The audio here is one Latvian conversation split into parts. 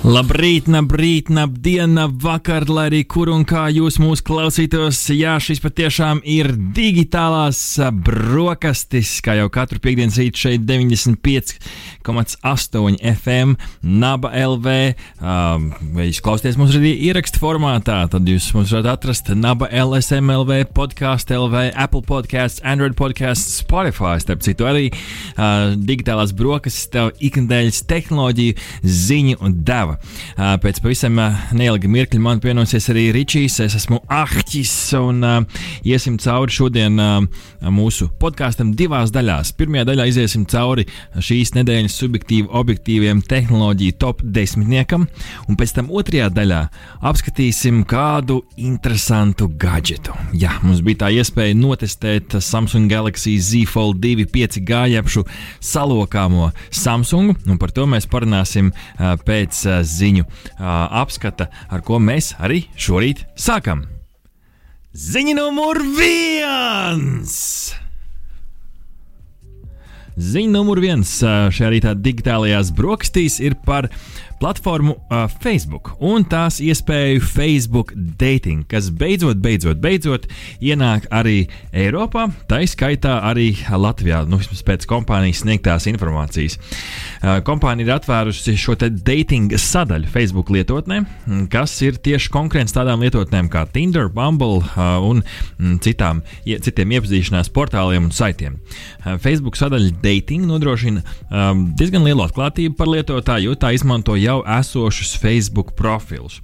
Labrīt, nabrīt, nabdien, vakar, lai arī kur un kā jūs mūs klausītos. Jā, šis patiešām ir digitālās brokastis, kā jau katru piekdienas rītu šeit 95,8 FM, Naba LV. Um, vai jūs klausāties mums arī ierakstu formātā, tad jūs mums varat atrast Naba LSM LV, podkāstu LV, Apple podkāsts, Android podkāsts, Spotify, starp citu arī uh, digitālās brokastis, tev ikdienas tehnoloģiju, ziņu un deva. Uh, Pēc pavisam neilga mirkļa man pievienosies arī Ričijs. Es esmu Ahķis un iesim cauri šodien mūsu podkāstam divās daļās. Pirmajā daļā iesim cauri šīs nedēļas subjektīvi objektīviem tehnoloģiju top desmitniekam, un pēc tam otrajā daļā apskatīsim kādu interesantu gadgetu. Jā, mums bija tā iespēja notestēt Samsung Galaxy Z Fold 2 5G jebšu salokāmo Samsungu, un par to mēs parunāsim pēc ziņu uh, apskata, ar ko mēs arī šorīt sākam. Ziņa numur viens! Ziņa numur viens uh, šajā rītā digitālajās brokastīs ir par platformu uh, Facebook un tās iespēju Facebook dating, kas beidzot, beidzot, beidzot ienāk arī Eiropā, tā izskaitā arī Latvijā, nu vismaz pēc kompānijas sniegtās informācijas. Uh, kompānija ir atvērusi šo dating sadaļu Facebook lietotnē, kas ir tieši konkurence tādām lietotnēm kā Tinder, Bumble uh, un citām, ie, citiem iepazīšanās portāliem un saitiem. Uh, Facebook sadaļa dating nodrošina um, diezgan lielu atklātību par lietotāju, jo tā izmanto jau esošus Facebook profilus.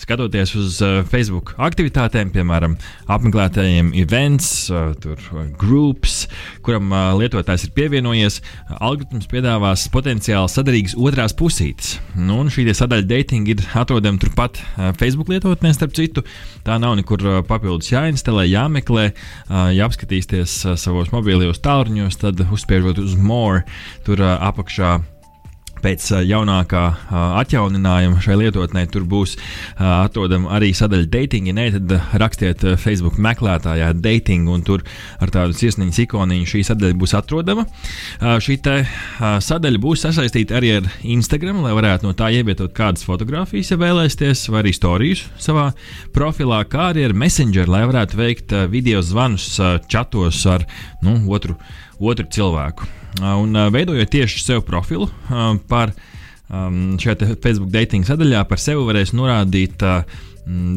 Skatoties uz uh, Facebook aktivitātēm, piemēram, apmeklētājiem events, uh, tur, uh, groups, kuram uh, lietotājs ir pievienojies, uh, algoritms piedāvās potenciāli sadarīgas otrās pusītes. Nu, un šī sadaļa dating ir atrodama turpat uh, Facebook lietotnē, starp citu. Tā nav nekur uh, papildus jāinstalē, jāmeklē, uh, jāapskatīsties uh, savos mobilajos tālruņos, tad uzspiežot uz more tur uh, apakšā pēc jaunākā atjauninājuma šai lietotnē tur būs atrodama arī sadaļa dating. Ja nē, tad rakstiet Facebook meklētājā dating, un tur ar tādu sirsniņu ikoniņu šī sadaļa būs atrodama. Šī sadaļa būs sasaistīta arī ar Instagram, lai varētu no tā ievietot kādas fotogrāfijas, ja vēlēsties, vai arī stāstījus savā profilā, kā arī ar Messenger, lai varētu veikt video zvanus čatos ar nu, otru, otru cilvēku. Uh, un uh, veidojot tieši sev profilu uh, par um, šajā Facebook dating sadaļā, par sevi varēs norādīt.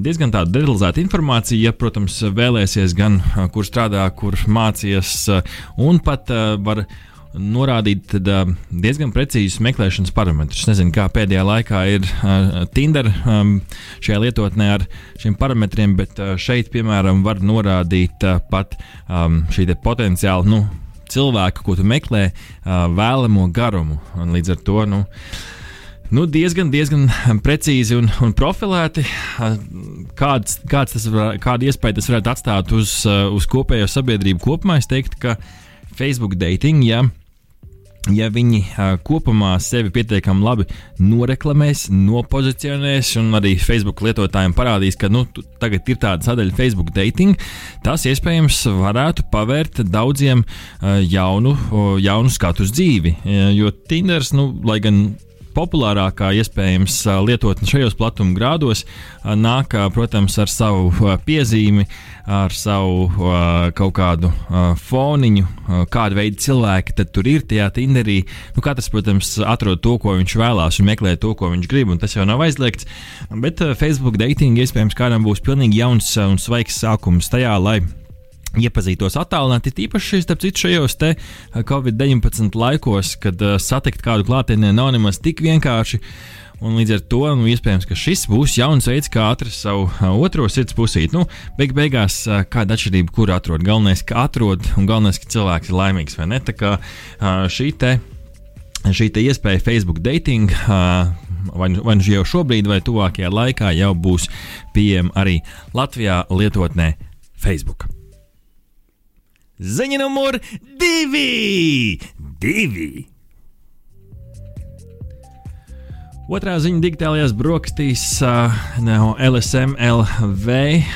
Diezgan tāda detalizēta informācija, ja, protams, vēlēsies gan kur strādā, kur mācījies, un pat var norādīt tad, diezgan precīzus meklēšanas parametrus. Nezinu, kā pēdējā laikā ir Tinder šajā lietotnē ar šiem parametriem, bet šeit, piemēram, var norādīt pat šī potenciāli. Nu, cilvēku, ko tu meklē, vēlamo garumu. Un līdz ar to nu, nu, diezgan, diezgan precīzi un, un profilēti. Kāds, kāds tas var, kāda iespēja tas varētu atstāt uz, uz kopējo sabiedrību kopumā? Es teiktu, ka Facebook dating. Ja, ja viņi uh, kopumā sevi pietiekami labi noreklamēs, nopozicionēs, un arī Facebook lietotājiem parādīs, ka nu, tagad ir tāda sadaļa Facebook dating, tas iespējams varētu pavērt daudziem uh, jaunu, uh, jaunu skatu uz dzīvi. Uh, jo Tinders, nu, lai gan populārākā iespējams lietotne šajos platuma grādos nāk, protams, ar savu piezīmi, ar savu kaut kādu foniņu, kāda veida cilvēki tur ir tajā Tinderī. Nu, katrs, protams, atrod to, ko viņš vēlās un meklē to, ko viņš grib, un tas jau nav aizliegts. Bet Facebook dating iespējams kādam būs pilnīgi jauns un svaigs sākums tajā, lai iepazītos attālināti, tīpaši starp citu šajos te Covid-19 laikos, kad uh, satikt kādu klātienē nav nemaz tik vienkārši. Un līdz ar to nu, iespējams, ka šis būs jauns veids, kā atrast savu uh, otro sirds pusīti. Nu, beig beigās, kāda atšķirība, kur atrod? Galvenais, ka atrod, un galvenais, ka cilvēks ir laimīgs vai ne. Tā kā šī te, šī te iespēja Facebook dating. Vai, nu- vai nu jau šobrīd, vai tuvākajā laikā jau būs pieejama arī Latvijā lietotnē Facebook. Ziņa numur divi! divi. Otrā ziņa digitālajās brokastīs uh, no LSMLV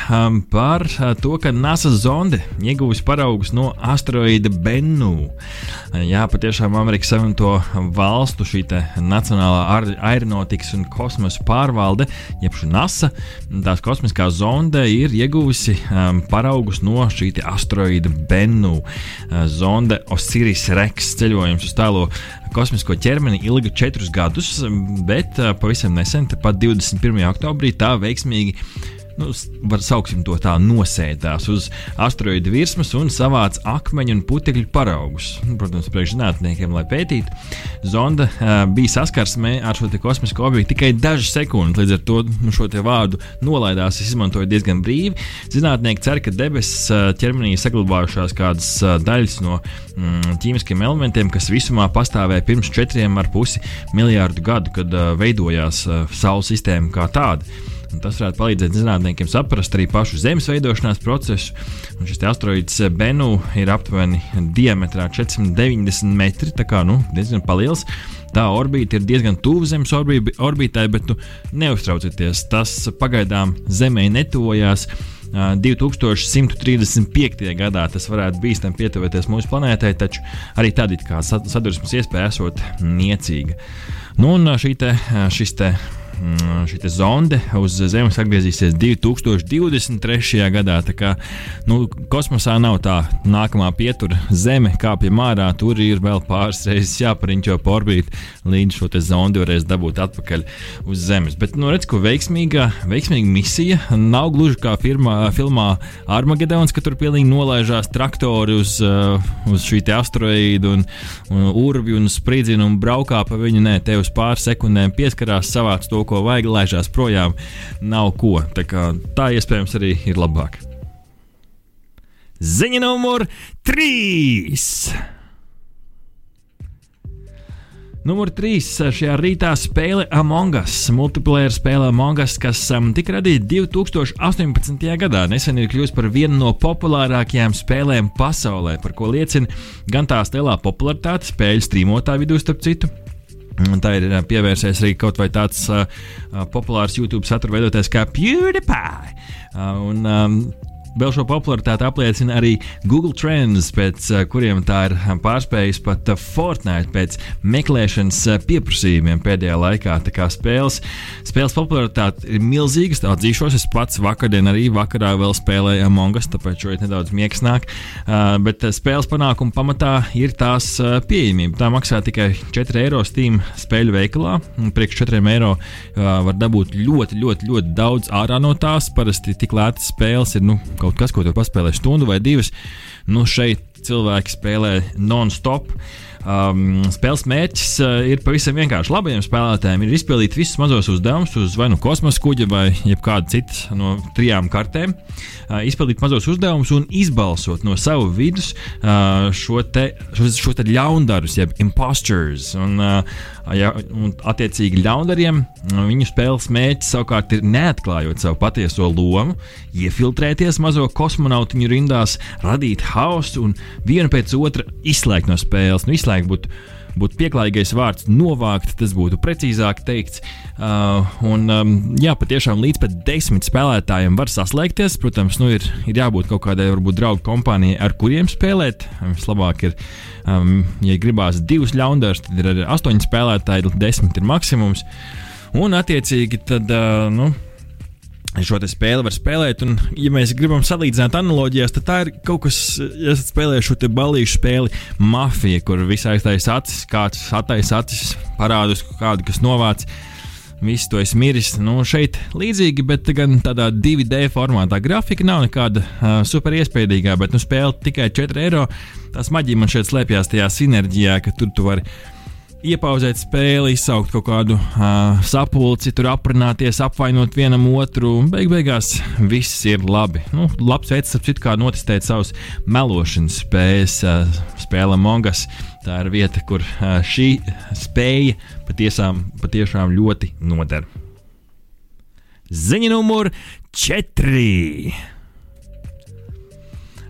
um, par uh, to, ka NASA zonde ieguvusi paraugus no asteroīda Bennu. Uh, jā, patiešām Amerikas Savienoto valstu šī Nacionālā aeronautikas un kosmosa pārvalde, jeb NASA, tās kosmiskā zonde ir ieguvusi um, paraugus no šī asteroīda Bennu. Uh, zonde Osiris Rex ceļojums uz tālo kosmisko ķermeni ilga četrus gadus, bet pavisam nesen, pat 21. oktobrī, tā veiksmīgi nu, var sauksim to tā, nosēdās uz asteroīda virsmas un savāca akmeņu un putekļu paraugus. Nu, protams, priekšzinātniekiem, lai pētītu. Zonda uh, bija saskarsmē ar šo kosmisko objektu tikai dažas sekundes, līdz ar to nu, šo vārdu nolaidās, izmantoja diezgan brīvi. Zinātnieki cer, ka debesis uh, ķermenī saglabājušās kādas uh, daļas no mm, ķīmiskiem elementiem, kas visumā pastāvēja pirms 4,5 miljārdu gadu, kad uh, veidojās uh, Saules sistēma kā tāda. Un tas varētu palīdzēt zinātniekiem saprast arī pašu Zemes veidošanās procesu. Un šis asteroīds Benu ir aptuveni diametrā 490 metri, tā kā nu, diezgan liels. Tā orbīta ir diezgan tuvu Zemes orbitai, bet nu, neuztraucieties, tas pagaidām Zemē netuvojās. 2135. gadā tas varētu bīstami pietuvēties mūsu planētai, taču arī tad sadursmes iespēja esot niecīga. Nu, un šī te, šis te šī zonde uz Zemes atgriezīsies 2023. gadā. Tā kā nu, kosmosā nav tā nākamā pietura Zeme, kāpjam ārā. Tur ir vēl pāris reizes jāpariņķo pa orbītu, līdz šo zondi varēs dabūt atpakaļ uz Zemes. Bet, nu, redz, ko veiksmīga, veiksmīga misija nav gluži kā firmā, filmā Armagedons, ka tur pilnīgi nolaižās traktori uz, uh, uz šī asteroīdu un, un urbi un spridzina un braukā pa viņu. Nē, te uz pāris sekundēm pieskarās savāc to, ko vajag, laižās projām, nav ko. Tā, kā, tā iespējams arī ir labāk. Ziņa numur 3! Numur 3. šajā rītā spēle Among Us, multiplayer spēle Among Us, kas um, tika radīta 2018. gadā. Nesen ir kļuvusi par vienu no populārākajām spēlēm pasaulē, par ko liecina gan tās lielā popularitāte spēļu streamotāju vidū, starp citu Tā ir pievērsies arī kaut vai tāds uh, populārs YouTube satura veidotājs kā PewDiePie. Uh, un, um, Vēl šo popularitāti apliecina arī Google Trends, pēc eh, kuriem tā ir pārspējusi pat eh, Fortnite pēc meklēšanas eh, pieprasījumiem pēdējā laikā. Tā kā spēles, spēles popularitāte ir milzīga, atzīšos, es pats vakardien arī vakarā vēl spēlēju Among Us, tāpēc šeit nedaudz miegs nāk. Bet spēles panākuma pamatā ir tās pieejamība. Tā maksā tikai 4 eiro Steam spēļu veikalā. Priekš 4 eiro var dabūt ļoti, ļoti, ļoti daudz ārā no tās. Parasti tik lētas spēles ir nu, kaut kas, ko tur paspēlē stundu vai divas. Nu, šeit cilvēki spēlē non-stop. Um, spēles mērķis uh, ir pavisam vienkārši. Labajiem spēlētājiem ir izpildīt visus mazos uzdevumus uz vai nu kosmosa kuģa vai kādu citu no trijām kartēm. Uh, izpildīt mazos uzdevumus un izbalsot no sava vidus uh, šo, te, šo, šo te ļaundarus, jeb imposters. Un, uh, ja, un attiecīgi ļaundariem viņu spēles mērķis savukārt ir neatklājot savu patieso lomu, iefiltrēties mazo kosmonautiņu rindās, radīt haosu un vienu pēc otra izslēgt no spēles. Nu, izslēgt būtu būtu pieklājīgais vārds novākt, tas būtu precīzāk teikts. Uh, un, um, jā, patiešām līdz pat desmit spēlētājiem var saslēgties. Protams, nu, ir, ir jābūt kaut kādai varbūt draugu kompānijai, ar kuriem spēlēt. Vislabāk ir, um, ja gribās divus ļaundarus, tad ir astoņi spēlētāji, desmit ir maksimums. Un, attiecīgi, tad, uh, nu, šo spēli var spēlēt. Un, ja mēs gribam salīdzināt analogijas, tad tā ir kaut kas, ja esat spēlējuši šo balīšu spēli, mafija, kur visai aiztaisa acis, kāds attaisa acis, parādus kādu, kas novāc. Visu to es miris. Nu, šeit līdzīgi, bet gan tādā 2D formātā. Grafika nav nekāda uh, super iespaidīgā, bet nu, spēle tikai 4 eiro. tās maģija man šeit slēpjas tajā sinerģijā, ka tur tu vari iepauzēt spēli, izsaukt kaut kādu uh, sapulci, tur aprunāties, apvainot vienam otru. Beig beigās viss ir labi. Nu, labs veids, ap citu, kā notestēt savus melošanas spējas, uh, spēle Mongas. Tā ir vieta, kur uh, šī spēja patiesām, patiešām ļoti noder. Ziņa numur 4.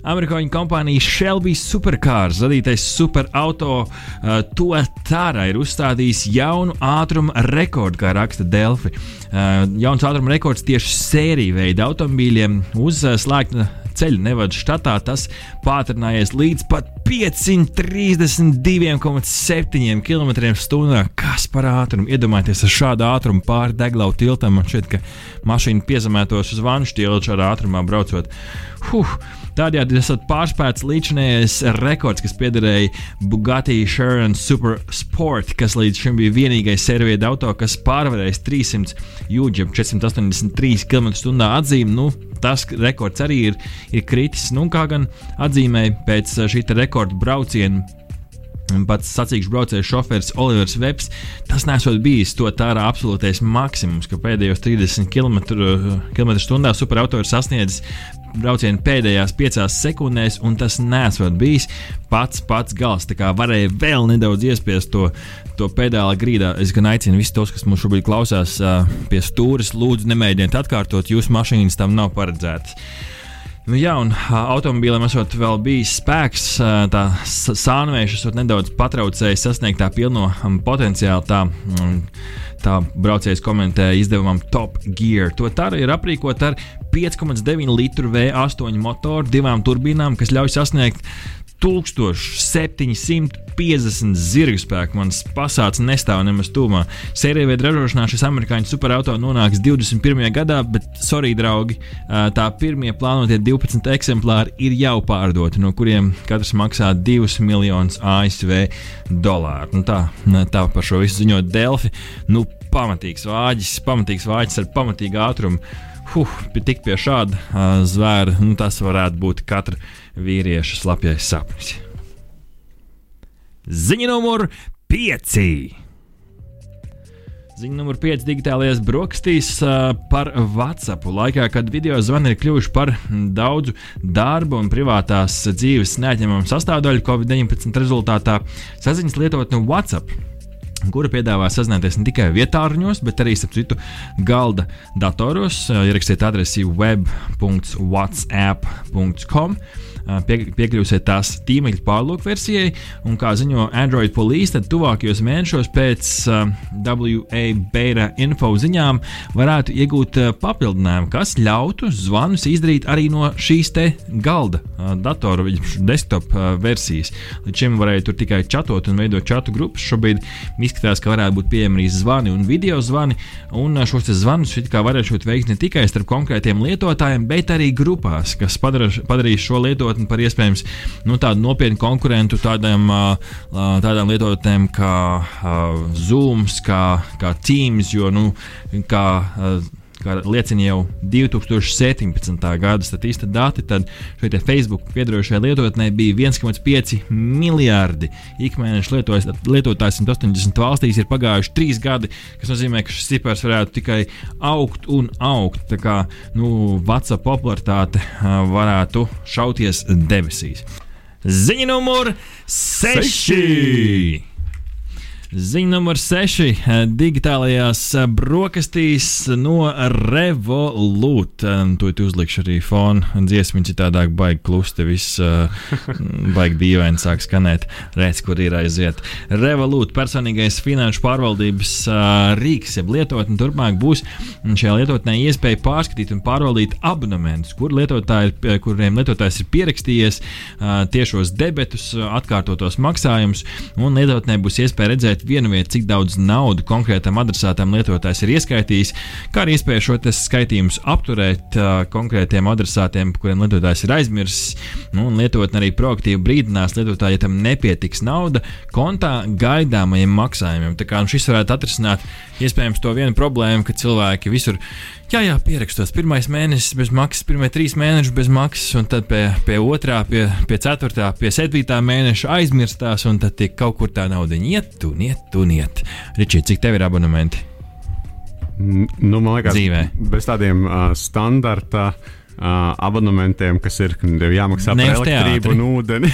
Amerikāņu kompānija Shelby Supercars, radītais superauto, uh, to tāra ir uzstādījis jaunu ātruma rekordu, kā raksta Delfi. Uh, jauns ātruma rekords tieši sēriju veida automobīļiem uz uh, slēgta ceļa Nevadas štatā. Tas pātrinājies līdz pat 532,7 km/h. Kas par ātrumu? Iedomājieties, ar šādu ātrumu pāri deglau tiltam. Man šķiet, ka mašīna piezemētos uz vanšu tiltu šādā ātrumā braucot. Huh. Tādējādi esat pārspēts līdzinājais rekords, kas piederēja Bugatti Chiron Super Sport, kas līdz šim bija vienīgais servietu auto, kas pārvarējis 300 jūdžiem 483 km/h atzīmi. Nu, tas rekords arī ir, ir kritis. Nu, kā gan atzīmēja pēc šī rekorda brauciena. Pats sacīkšu braucējs šoferis Olivers Veps. Tas nesot bijis to tāda absolūtais maksimums, ka pēdējos 30 km/h superauto ir sasniedzis braucienu pēdējās piecās sekundēs, un tas nesot bijis pats pats gals. Tā kā varēja vēl nedaudz iespiest to, to pedāla grīdā. Es gan aicinu visus tos, kas mums šobrīd klausās pie stūres, lūdzu, nemēģiniet atkārtot, jūsu mašīnas tam nav paredzētas. Nu, jā, un automobīlim esot vēl bijis spēks, tā sānveiša esot nedaudz patraucējis sasniegt tā pilno potenciālu. Tā, tā braucējs komentēja izdevumam Top Gear. To tā ir aprīkot ar 5,9 litru V8 motoru, divām turbīnām, kas ļauj sasniegt 1750 zirga spēku. Mans pasāts nestāv nemaz tūmā. Sērijā veida ražošanā šis amerikāņu superauto nonāks 21. gadā, bet, sorry, draugi, tā pirmie plānotie 12 eksemplāri ir jau pārdoti, no kuriem katrs maksā 2 miljonus ASV dolāru. Nu, tā, tā par šo visu ziņot Delfi. Nu, pamatīgs vāģis, pamatīgs vāģis ar pamatīgu ātrumu. Huh, tik pie šāda uh, zvēra, nu, tas varētu būt katra vīrieša slapjais sapnis. Ziņa numur 5. Ziņa numur 5 digitālajās brokastīs par WhatsApp. Laikā, kad video zvani ir kļuvuši par daudzu darba un privātās dzīves neatņemamu sastāvdaļu, Covid-19 rezultātā saziņas lietotne WhatsApp kura piedāvā sazināties ne tikai vietāruņos, bet arī, starp citu, galda datoros. Ierakstiet adresi web.whatsapp.com pie, piekļūsiet tās tīmekļa pārlūku versijai, un kā ziņo Android Police, tad tuvākajos mēnešos pēc WA beta info ziņām varētu iegūt papildinājumu, kas ļautu zvanus izdarīt arī no šīs te galda datora, desktop versijas. Līdz šim varēja tur tikai čatot un veidot čatu grupas. Šobrīd izskatās, ka varētu būt pieejami arī zvani un video zvani, un šos zvanus varētu veikt ne tikai starp konkrētiem lietotājiem, bet arī grupās, kas padarīs šo lietotni lietotni par iespējams nu, tādu nopietnu konkurentu tādām, tādām lietotnēm kā Zoom, kā, kā Teams, jo nu, kā kā liecina jau 2017. gada statistika dati, tad šai Facebook piedarošajai lietotnē bija 1,5 miljardi ikmēneša lietotājs 180 valstīs. Ir pagājuši trīs gadi, kas nozīmē, ka šis cipars varētu tikai augt un augt. Tā kā nu, WhatsApp popularitāte varētu šauties debesīs. Ziņa numur 6! Ziņa numur 6. Digitālajās brokastīs no Revolut. To tu uzlikšu arī fonu dziesmu, citādāk baigi klusti, viss baigi dīvaini sāk skanēt. Redz, kur ir aiziet. Revolut personīgais finanšu pārvaldības rīks, jeb lietotne turpmāk būs šajā lietotnē iespēja pārskatīt un pārvaldīt abonementus, kur lietotāji, kuriem lietotājs ir pierakstījies tiešos debetus, atkārtotos maksājumus, un lietotnē būs iespēja redzēt redzēt vienu vietu, cik daudz naudas konkrētam adresātam lietotājs ir ieskaitījis, kā arī iespēja šo skaitījumus apturēt uh, konkrētiem adresātiem, kuriem lietotājs ir aizmirsis. Nu, lietotne arī proaktīvi brīdinās lietotāju, ja tam nepietiks nauda kontā gaidāmajiem maksājumiem. Tā kā nu, šis varētu atrisināt iespējams to vienu problēmu, ka cilvēki visur Jā, jā, pierakstos. Pirmais mēnesis bez maksas, pirmie trīs mēneši bez maksas, un tad pie, pie otrā, pie, pie ceturtā, pie septītā mēneša aizmirstās, un tad tiek kaut kur tā nauda iet, un iet, un iet. Ričī, cik tev ir abonementi? Nu, man liekas, dzīvē. Bez tādiem uh, standarta uh, abonementiem, kas ir jāmaksā Ne par elektrību teātri. un ūdeni.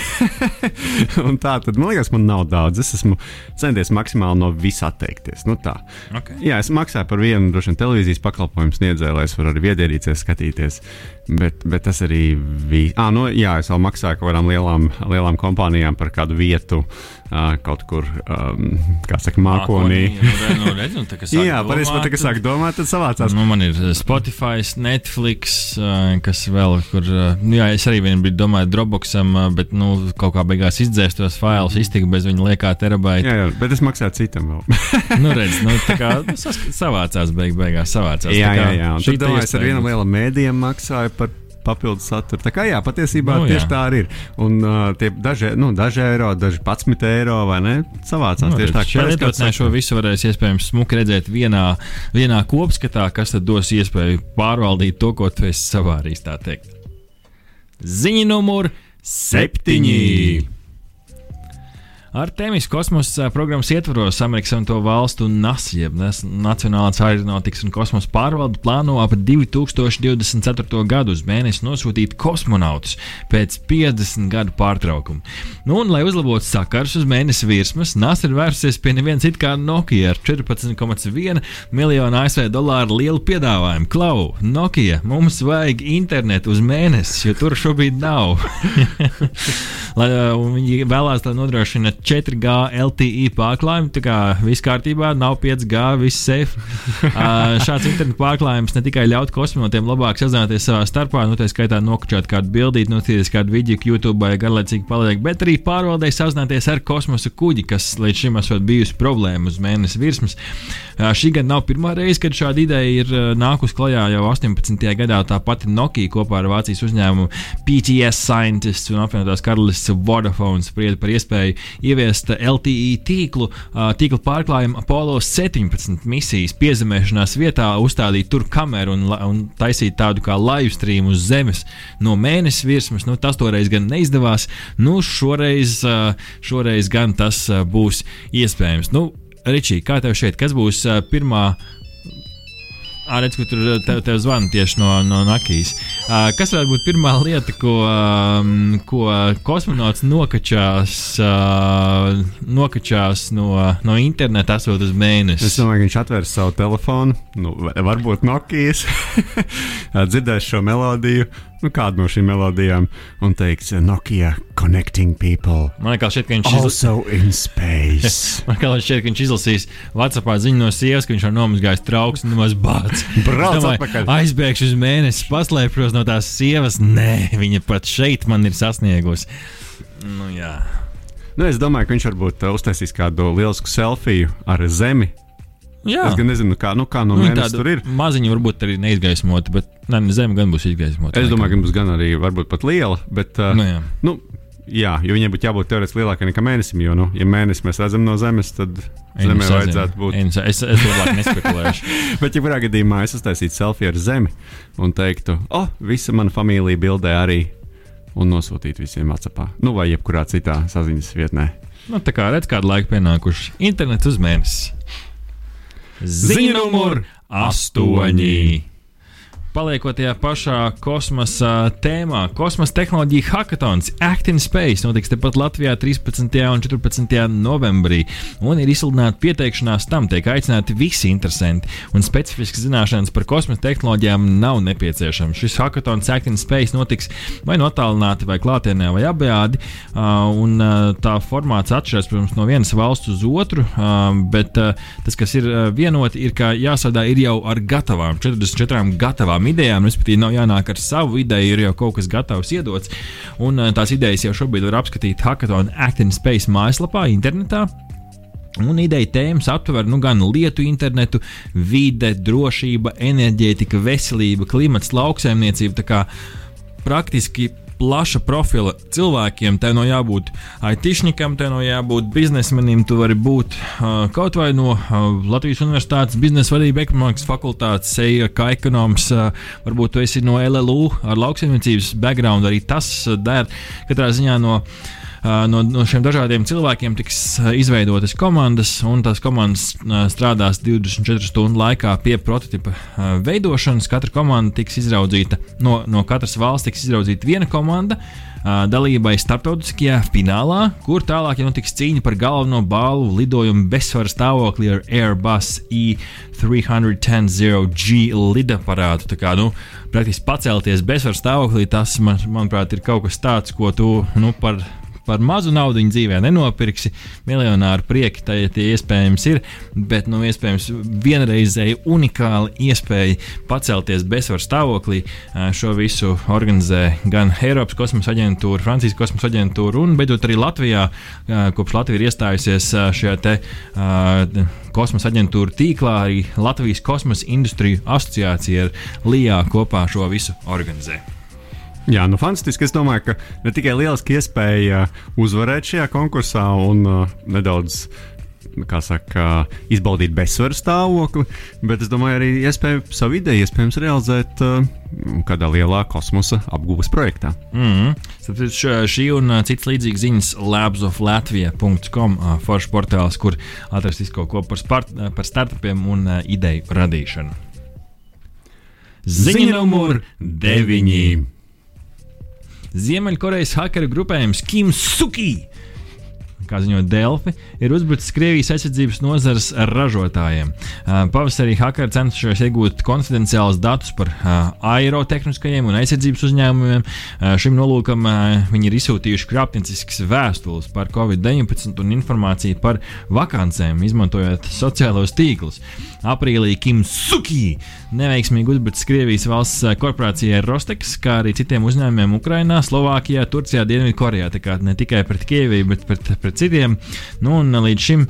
un tā tad man liekas, man nav daudz. Es esmu centies maksimāli no visa atteikties. Nu, tā. Okay. Jā, es maksāju par vienu droši vien televīzijas pakalpojumu sniedzēju, lai es varētu arī viedierīcēs skatīties. Bet, bet tas arī bija. Ah, nu, jā, es vēl maksāju kaut kādām lielām, lielām kompānijām par kādu vietu uh, kaut kur, um, kā saka, mākonī. Nu, redz, nu, ka sāk Jā, patiesībā, domāt, tā, kad sāk domāt, tad savācās. Nu, man ir Spotify, Netflix, uh, kas vēl, kur. Uh, nu, jā, es arī vienā brīdī domāju, Dropboxam, uh, bet nu, kaut kā beigās izdzēst tos failus, iztika bez viņa liekā terabaita. Jā, jā, bet es maksāju citam vēl. nu, redz, nu, tā kā nu, savācās, beig, beigās savācās. jā, Tā kā jā, jā. Tad domāju, es ar vienam lielam mēdījam maksāju par papildus saturu. Tā kā jā, patiesībā Nu, tieši jā. tā arī ir. Un uh, tie daži, nu, daži eiro, daži 11 eiro vai ne? Savācās Nu, tieši tā. Parasti lietotnē šo visu varēs iespējams smuki redzēt vienā, vienā kopskatā, kas tad dos iespēju pārvaldīt to, ko tu esi savārījis, tā teikt. Ziņa numur septiņi. Ar Tēmis kosmosa programmas ietvaros Amerikas Savienoto Valstu NASA, jeb Nacionālās aeronautikas un kosmosa pārvalde plāno ap 2024. gadu uz mēnesi nosūtīt kosmonautus pēc 50 gadu pārtraukuma. Nu, un, lai uzlabotu sakars uz mēnesi virsmas, NASA ir vērsies pie nevienas it kā Nokia ar 14,1 miljonu ASV dolāru lielu piedāvājumu. Klau, Nokia, mums vajag internetu uz mēnesi, jo tur šobrīd nav. lai, viņi vēlās, lai nodrošina 4G LTE pārklājumu. Tā kā viss kārtībā, nav 5G, viss safe. Uh, šāds internetu pārklājums ne tikai ļaut kosmonautiem labāk sazināties savā starpā, nu, tā skaitā nokučāt kādu bildīti, notīrīt kādu video, YouTube vai garlaicīgi paliek, bet arī pārvaldēji sazināties ar kosmosa kuģi, kas līdz šim esot bijusi problēma uz mēnesi virsmas. Uh, šī gada nav pirmā reize, kad šāda ideja ir uh, nākus klajā jau 18. gadā. Tā pati Nokia kopā ar Vācijas uzņēmumu PTS Scientists un apvienotās karalistes Vodafone sprieda par iespēju ieviest LTE tīklu, tīkla pārklājumu Apollo 17 misijas piezemēšanās vietā, uzstādīt tur kameru un, un taisīt tādu kā live stream uz Zemes no mēnesis virsmas. Nu, tas toreiz gan neizdevās. Nu, šoreiz, šoreiz gan tas būs iespējams. Nu, Ričī, kā tev šeit, kas būs pirmā? Ā, redz, ka tur uh, tev, tev zvana tieši no, no Nakijas. Uh, kas varētu būt pirmā lieta, ko, um, ko kosmonauts nokačās, uh, nokačās no, no interneta, esot uz Es mēnesi? domāju, ka viņš atvērs savu telefonu, nu, va- varbūt Nokijas, dzirdēs šo melodiju, nu, kādu no šīm melodijām, un teiks, Nokia connecting people. Man liekas, šeit, ka viņš izlasīs. Also in space. Man liekas, šeit, ka viņš izlasīs Vācijā ziņu no sievas, ka viņš ir nomazgājis trauks un nemaz bācis. Aizbēgšu uz mēnesi, paslēpšos no tās sievas. Nē, viņa pat šeit man ir sasniegusi. Nu, jā. Nu, es domāju, ka viņš varbūt uh, uztaisīs kādu lielisku selfiju ar zemi. Jā. Es gan nezinu, kā, nu, kā no Nu, mēnesis tur ir. Maziņa varbūt arī neizgaismota, bet ne, zeme gan būs izgaismota. Es domāju, ka būs gan arī varbūt pat liela, bet. Uh, Nu, jā. nu, jā, jo viņai būtu jābūt teorētiski lielākai nekā mēnesim. Jo, nu, ja mēnesis mēs redzam no Zemes, tad Ej, nu, Zemē sazini. vajadzētu būt. Ej, nu, Es, es labāk nespekulēšu. Bet, ja kurā gadījumā es uztaisītu selfiju ar Zemi un teiktu, o, oh, visa mana familija bildē arī, un nosūtītu visiem atsapā, nu, vai jebkurā citā saziņas vietnē. nu, tā kā redz, kādu laiku pienākuši. Internet uz mēnesi. Ziņa numur astoņi. Paliekot tajā pašā kosmosa tēmā, kosmosa tehnoloģija hackathons Act in Space notiks tepat Latvijā 13. un 14. novembrī. Un ir izsludināta pieteikšanās tam, tiek aicināti visi interesanti. Un specifiskas zināšanas par kosmosa tehnoloģijām nav nepieciešamas. Šis hackathons Act in Space notiks vai no attālināti, vai klātienē, vai abejādi. Uh, un uh, tā formāts atšķiras, protams, no vienas valsts uz otru. Uh, bet tas, kas ir vienoti, ir, ka jāsadā ir jau ar gatavām, 44 gatavām idejām. Respektīvi, nav jānāk ar savu ideju, ir jau kaut kas gatavs iedots. Un uh, tās idejas jau šobrīd var apskatīt Hackathon Act in Space mājaslapā, internetā. Un ideja tēmas aptver nu, gan lietu internetu, vide, drošība, enerģētika, veselība, klimats, lauksaimniecība. Praktiski plaša profila cilvēkiem. Tev nav jābūt aitišnikam, tev nav jābūt biznesmenim. Tu vari būt uh, kaut vai no uh, Latvijas Universitātes biznesa vadība, ekonomikas fakultātes, eja kā ekonoms. Uh, varbūt tu esi no LLU ar lauksaimniecības background, arī tas uh, der katrā ziņā no uh, no, no šiem dažādiem cilvēkiem tiks izveidotas komandas, un tās komandas strādās 24 stundu laikā pie prototypa veidošanas. Katra komanda tiks izraudzīta, no, no katras valsts tiks izraudzīta viena komanda. Dalībai starptautiskajā finālā, kur tālāk jau notiks cīņa par galveno balvu lidojumu bezsvara stāvoklī ar Airbus E310G lidaparātu. Tā kā, nu, praktiski pacelties bezsvara stāvoklī, tas, man, manuprāt, ir kaut kas tāds, ko tu nu, par par mazu naudu dzīvē nenopirksi. Miljonāru prieki tai tie iespējams ir, bet nu, iespējams vienreizēji unikāli iespēja pacelties bezsvaru stāvoklī. Šo visu organizē gan Eiropas kosmosa aģentūra, Francijas kosmosa aģentūra un beidzot arī Latvijā, kopš Latvija ir iestājusies šajā te. Uh, kosmosa aģentūra tīklā, arī Latvijas kosmosa industriju asociācija ar LIA kopā šo visu organizē. Jā, nu fantastiski. Es domāju, ka ne tikai lieliski iespēja uzvarēt šajā konkursā un uh, nedaudz. Saka, izbaudīt bezsvaru stāvokli, bet es domāju, arī iespēju savu ideju iespējams realizēt uh, kādā lielā kosmosa apgūves projektā. Mm -hmm. Šī un uh, citas līdzīgas ziņas labsoflatvija.com uh, foršs portāls, kur atrast kaut ko par, spart, uh, par startupiem un uh, ideju radīšanu. Ziņa numur 9. Ziemeļkorejas hakeru grupējums Kim Suki kā ziņo Delfi, ir uzbrucis Krievijas aizsardzības nozares ražotājiem. Pavasarī hakeri cenšas iegūt konfidenciālus datus par aerotehniskajiem un aizsardzības uzņēmumiem. Šim nolūkam viņi ir izsūtījuši krāpnieciskas vēstules par Covid-19 un informāciju par vakancēm, izmantojot sociālos tīklus. Aprīlī Kim Suki neveiksmīgi uzbrucis Krievijas valsts korporācijai Rostex, kā arī citiem uzņēmumiem Ukrajinā, Slovākijā, Turcijā, Dienvidkorejā. Tā kā ne tikai pret Krieviju, bet pret, pret citiem. Nu, un līdz šim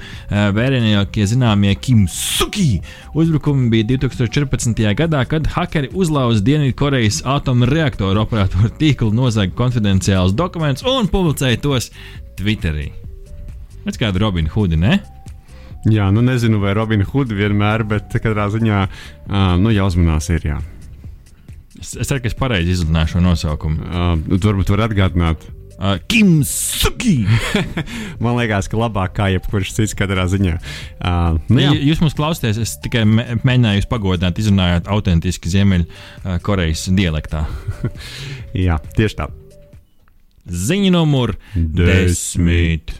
vērienākie zināmie Kim Suki uzbrukumi bija 2014. gadā, kad hakeri uzlauza Dienvidkorejas atomreaktoru operatoru tīklu, nozaga konfidenciālus dokumentus un publicēja tos Twitterī. Pēc kāda Robina Hoodi, ne? Jā, nu nezinu, vai Robina Hooda vienmēr, bet katrā ziņā uh, nu, jāuzmanās ir. Jā. Es, es ceru, ka es pareizi izrunāju šo nosaukumu. Uh, varbūt vari atgādināt. Uh, Kim Suki! Man liekas, ka labāk kā jebkurš cits katrā ziņā. Uh, nu, jā. jūs mums klausāties, es tikai mēģināju jūs pagodināt, izrunājot autentiski Ziemeļkorejas dialektā. jā, tieši tā. Ziņa numur desmit.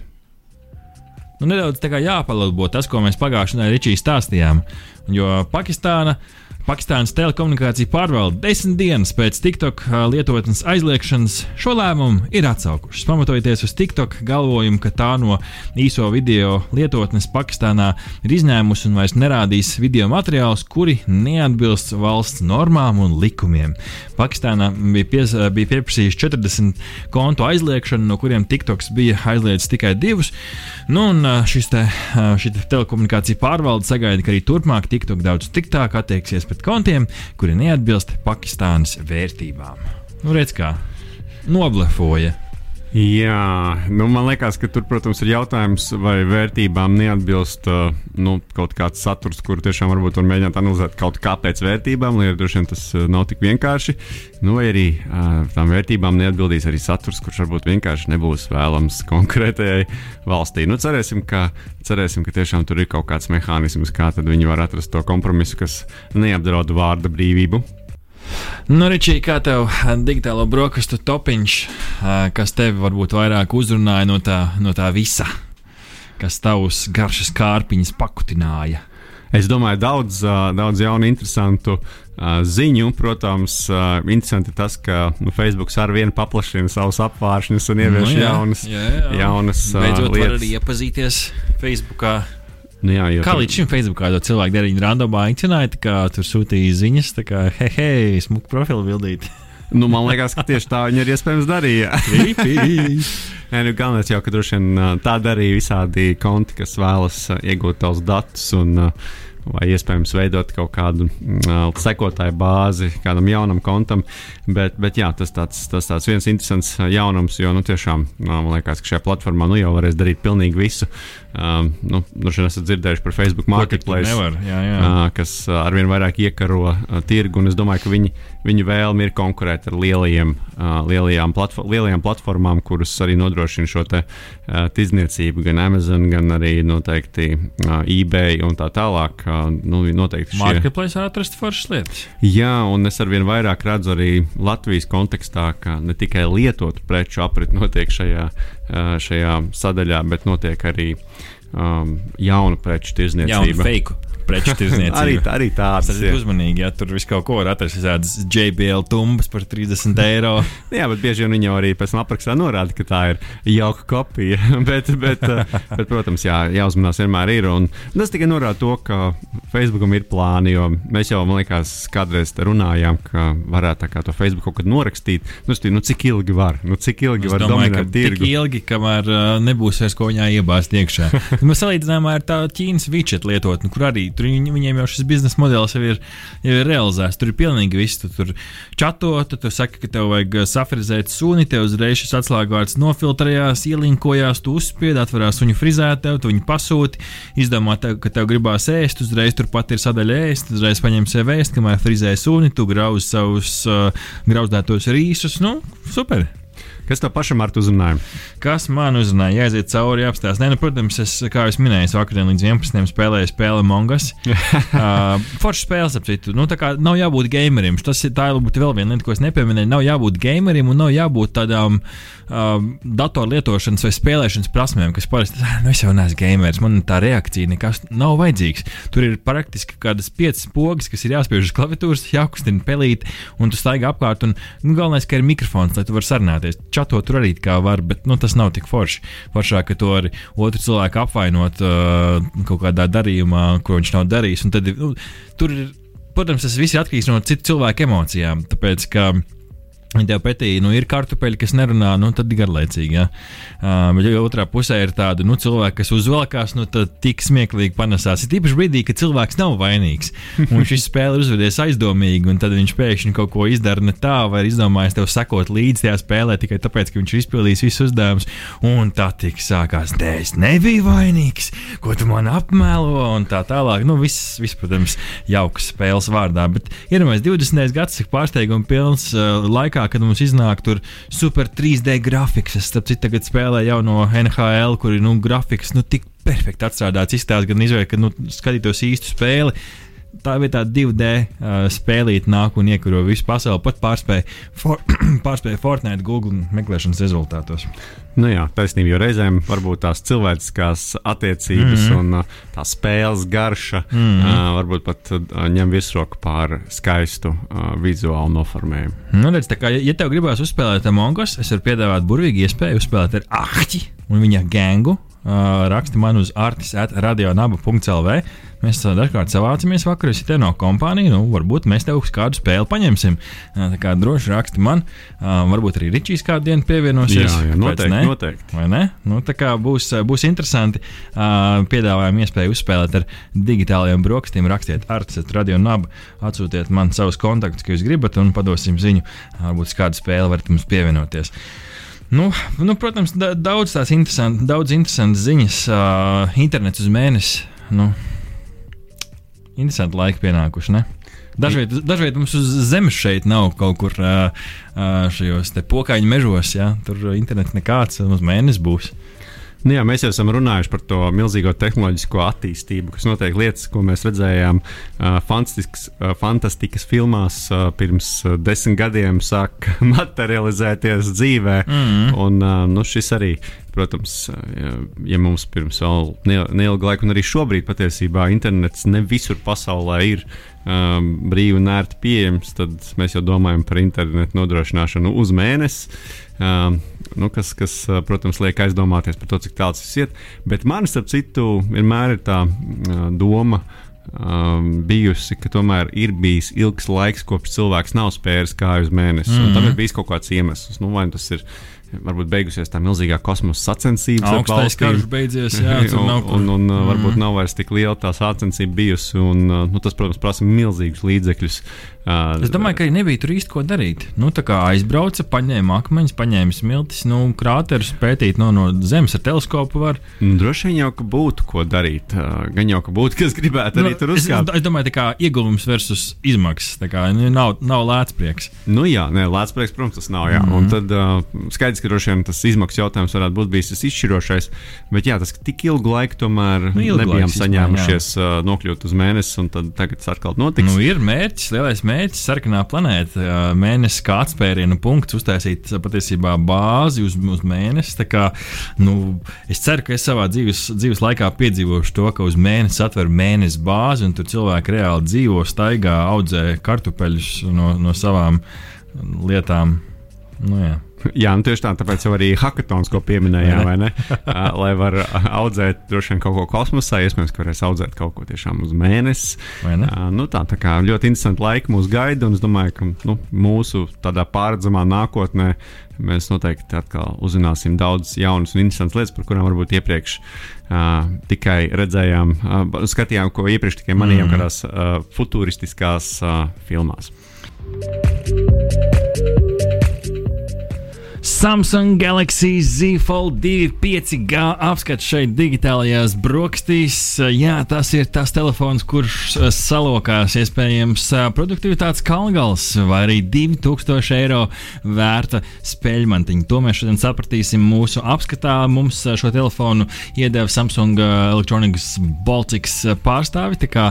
Nu, nedaudz jāpalabo tas, ko mēs pagājušajā nedēļā stāstījām. Jo Pakistāna Pakistānas telekomunikācija pārvalde desmit dienas pēc TikTok lietotnes aizliegšanas šo lēmumu ir atsaukušas. Pamatojoties uz TikTok galvojumu, ka tā no īso video lietotnes Pakistānā ir izņēmusi un vairs nerādīs video materiālus, kuri neatbilst valsts normām un likumiem. Pakistānā bija, pies, bija pieprasījuši 40 kontu aizliegšanu, no kuriem TikToks bija aizliedzis tikai divus. Nu, un šis te, šī telekomunikācija pārvalde sagaida, ka arī turpmāk TikTok daudz striktāk attieksies pret kontiem, kuri neatbilst Pakistānas vērtībām. Nu, redz, kā noblefoja. Jā, nu, man liekas, ka tur, protams, ir jautājums, vai vērtībām neatbilst uh, nu, kaut kāds saturs, kuru tiešām varbūt var mēģināt analizēt kaut kā pēc vērtībām, lai droši vien tas uh, nav tik vienkārši. Nu, vai arī uh, tām vērtībām neatbildīs arī saturs, kurš varbūt vienkārši nebūs vēlams konkrētajai valstī. Nu, cerēsim, ka, cerēsim, ka tiešām tur ir kaut kāds mehānisms, kā viņi var atrast to kompromisu, kas neapdraud vārda brīvību. Nu, Ričī, kā tev digitālo brokastu topiņš, kas tevi varbūt vairāk uzrunāja no tā, no tā visa, kas tavus garšas kārpiņas pakutināja? Es domāju, daudz, daudz jaunu, interesantu ziņu. Protams, interesanti tas, ka nu, Facebook ar vienu paplašina savus apvāršņus un ievieš nu, jā, jaunas, jā, jā. jaunas Beidzot, lietas. var arī iepazīties Facebookā Nu, jā, kā līdz šim Facebookā to cilvēku dēļ randomā aicināja, kā tur sūtīja ziņas, tā kā hei, hei, smuku profilu bildīt. nu, man liekas, ka tieši tā viņi ir iespējams darīja. Nē, nu, galvenais jau, ka droši vien tā darīja visādi konti, kas vēlas iegūt tavus datus un, vai iespējams veidot kaut kādu uh, sekotāju bāzi kādam jaunam kontam. Bet, bet jā, tas tāds, tas tāds viens interesants jaunums, jo nu, tiešām man liekas, ka šajā platformā nu, jau varēs darīt pilnīgi visu. Um, nu, nu šodien esat dzirdējuši par Facebook Marketplace, nevar, jā, jā. Uh, kas arvien vairāk iekaro uh, tirgu. Es domāju, ka viņi, viņu vēlme ir konkurēt ar lielajiem, lielajām, platform, lielajām platformām, kuras arī nodrošina šo te, tirdzniecību, gan Amazon, gan arī noteikti eBay un tā tālāk. Nu, noteikti šie... Marketplace atrast foršas lietas. Jā, un es arvien vairāk redzu arī Latvijas kontekstā, ka ne tikai lietotu preču aprit notiek šajā, šajā sadaļā, bet notiek arī um, jaunu preču tirzniecību. Jaunu fake preču tirzniecība. arī, arī tāds ir. Ir uzmanīgi, ja tur viss kaut ko var atrast. Tādas JBL tumbas par 30 eiro. Jā, bet bieži vien viņi jau arī pēc tam aprakstā norāda, ka tā ir jauka kopija. bet, bet, bet, protams, jā, jāuzmanās vienmēr ir. Un tas tikai norāda to, ka Facebookam ir plāni, jo mēs jau, man liekas, kādreiz runājām, ka varētu to Facebook kaut kad norakstīt. Nu, stī, nu cik ilgi var? Nu, cik ilgi es var domāju, dominēt tirgu? Tik ilgi, kamēr uh, nebūs vairs ko viņā iebāzt iekšā. Mēs salīdzinājumā ar tā Ķīnas widget lietotni, kur arī Tur viņ, viņiem jau šis biznesa modelis jau ir, jau ir realizēts. Tur ir pilnīgi viss. Tu tur čato, tu saki, ka tev vajag uh, safrizēt suni, tev uzreiz šis atslēgvārds nofiltrējās, ielinkojās, tu uzspied, atverās viņu frizētāju, tu viņu pasūti, izdomā, tev, ka tev gribās ēst, uzreiz turpat ir sadaļa ēst, uzreiz paņem sev ēst, kamēr frizē suni, tu grauž savus uh, grauzdētos rīsus. Nu, super! Kas tev pašam ar to uzrunāja? Kas man uzrunāja? Jāiziet cauri, jāapstāsta. Nē, nu, protams, es, kā jau minēju, vakarā līdz 11. spēlēju spēli Mongas. uh, Foršs spēles, ap citu. Nu, tā kā nav jābūt gamerim. Tas ir tā, vēl viena lieta, ko es nepieminēju. Nav jābūt gamerim un nav jābūt tādām uh, datorlietošanas vai spēlēšanas prasmēm, kas parasti, nu, es jau neesmu gameris, man tā reakcija nekas nav vajadzīgs. Tur ir praktiski kādas piecas pogas, kas ir jāspiež uz klaviatūras, jākustina pelīt, un tu staigā apkārt. Un, nu, galvenais, ka ir mikrofons, lai tu varētu sarunāties čatot tur arī kā var, bet nu, tas nav tik forši. Foršāk, ka to arī otru cilvēku apvainot uh, kaut kādā darījumā, ko viņš nav darījis. Tad, nu, tur protams, tas viss ir atkarīgs no citu cilvēku emocijām. Tāpēc, ka, Viņa tev pretī nu, ir kartupeļi, kas nerunā, nu, tad garlaicīgi. Ja? Uh, bet ja otrā pusē ir tāda nu, cilvēka, kas uzvelkās, nu, tad tik smieklīgi panesās. Ir tīpaši brīdī, kad cilvēks nav vainīgs. Un šis spēle uzvedies aizdomīgi, un tad viņš pēkšņi kaut ko izdara ne tā, vai ir izdomājis tev sekot līdzi tajā spēlē tikai tāpēc, ka viņš ir izpildījis visus uzdevumus. Un tā tik sākās, nē, es nebiju vainīgs, ko tu man apmelo, un tā tālāk. Nu, viss, viss protams, jauks spēles vārdā. Bet iedomājieties, 20. gadsimta pārsteiguma pilns uh, laikā laikā, kad mums iznāk tur super 3D grafiks. Es starp citu tagad spēlēju jau no NHL, kur ir nu, grafiks nu, tik perfekti atstrādāts, izstāsts gan izvēle, ka nu, skatītos īstu spēli tā vietā 2D uh, spēlīt nāk un iekaro visu pasauli. Pat pārspēja, for, pārspēja Fortnite Google meklēšanas rezultātos. Nu jā, taisnība, jo reizēm varbūt tās cilvēciskās attiecības mm -hmm. un uh, tā spēles garša mm -hmm. uh, varbūt pat uh, ņem virsroku pār skaistu uh, vizuālu noformējumu. Nu, redz, kā, ja tev gribās uzspēlēt Amongos, es varu piedāvāt burvīgi iespēju uzspēlēt ar ahķi un viņa gengu. Uh, raksti man uz artis.radionaba.lv Mēs dažkārt savācamies vakarā, ja te no kompānijas, nu, varbūt mēs tev kādu spēli paņemsim. Tā kā droši raksti man, varbūt arī Ričijs kādu dienu pievienosies. Jā, jā noteikti. Ne? noteikti. Vai ne? Nu, tā kā būs, būs interesanti. Piedāvājam iespēju uzspēlēt ar digitālajiem brokastiem, rakstiet artists, radio nabu, atsūtiet man savus kontaktus, ka jūs gribat, un padosim ziņu, varbūt kādu spēli varat mums pievienoties. Nu, nu, protams, daudz tās interesantas, daudz interesantas ziņas. Uh, internets uz mēnesi. Nu, Interesanti laiki pienākuši. Ne? Dažviet, dažviet mums uz zemes šeit nav kaut kur šajos pokaļu mežos. Ja? Tur internets nekāds, mums mēnesis būs. Nu jā, mēs jau esam runājuši par to milzīgo tehnoloģisko attīstību, kas notiek lietas, ko mēs redzējām uh, uh, fantastikas filmās uh, pirms uh, desmit gadiem, sāk materializēties dzīvē. Mm -hmm. Un uh, nu, šis arī, protams, ja, ja mums pirms vēl neilga laika, un arī šobrīd patiesībā internets ne visur pasaulē ir um, brīvi un ērti pieejams, tad mēs jau domājam par internetu nodrošināšanu uz mēnesi. Um, nu, kas, kas, protams, liek aizdomāties par to, cik tālu tas iet. Bet man, starp citu, vienmēr ir tā doma. Um, bijusi, ka tomēr ir bijis ilgs laiks, kopš cilvēks nav spēris kāju uz mēnesi. Mm -hmm. Tam ir bijis kaut kāds iemesls. Nu, vai tas ir varbūt beigusies tā milzīgā kosmosa sacensības. ar Augstais karš beidzies, jā, tur un, nav kur. un, un mm. varbūt nav vairs tik liela tā sacensība bijusi. Un, nu, tas, protams, prasa milzīgus līdzekļus. Es domāju, ka arī nebija tur īsti ko darīt. Nu, tā kā aizbrauca, paņēma akmeņus, paņēma smiltis, nu, krāterus pētīt no, no zemes ar teleskopu. Var. Nu, Droši vien jau ka būtu ko darīt. Gan jau ka būtu, kas gribētu arī Nu, tur es, uzkāpt. es domāju, tā kā ieguvums versus izmaksas. Tā kā nu, nav, nav lēts prieks. Nu, jā, nē, Latvijas protams, tas nav. Jā. Mm. -hmm. Un tad uh, skaidrs, ka droši vien tas izmaksu jautājums varētu būt bijis tas izšķirošais. Bet jā, tas tik ilgu laiku tomēr Nu, ilgu nebijām laiku, saņēmušies uh, nokļūt uz mēnesi, un tad tagad tas atkal notiks. Nu, ir mērķis, lielais mērķis, sarkanā planēta, mēnesis kā atspērienu punkts, uztaisīt patiesībā bāzi uz, uz mēnesi. Kā, nu, es ceru, ka es savā dzīves, dzīves laikā piedzīvošu to, ka uz mēnesi atver mēnesis bāzi, un tur cilvēki reāli dzīvo, staigā, audzē kartupeļus no, no savām lietām. Nu, jā. Jā, nu tieši tā, tāpēc arī hackathons, ko pieminējām, vai ne? Lai var audzēt droši vien kaut ko kosmosā, iespējams, ka varēs audzēt kaut ko tiešām uz mēnesi. Nu, tā, tā kā ļoti interesanti laiki mūs gaida, un es domāju, ka nu, mūsu tādā pārredzamā nākotnē mēs noteikti atkal uzzināsim daudz jaunas un interesantas lietas, par kurām varbūt iepriekš uh, tikai redzējām, uh, skatījām, ko iepriekš tikai manījām mm. kādās uh, futūristiskās uh, filmās. Samsung Galaxy Z Fold 2 5G apskats šeit digitālajās brokastīs. Jā, tas ir tas telefons, kurš eh, salokās iespējams eh, produktivitātes kalngals vai arī 2000 eiro vērta spēļmantiņa. To mēs šodien sapratīsim mūsu apskatā. Mums eh, šo telefonu iedeva Samsung Electronics Baltics pārstāvi. Tā kā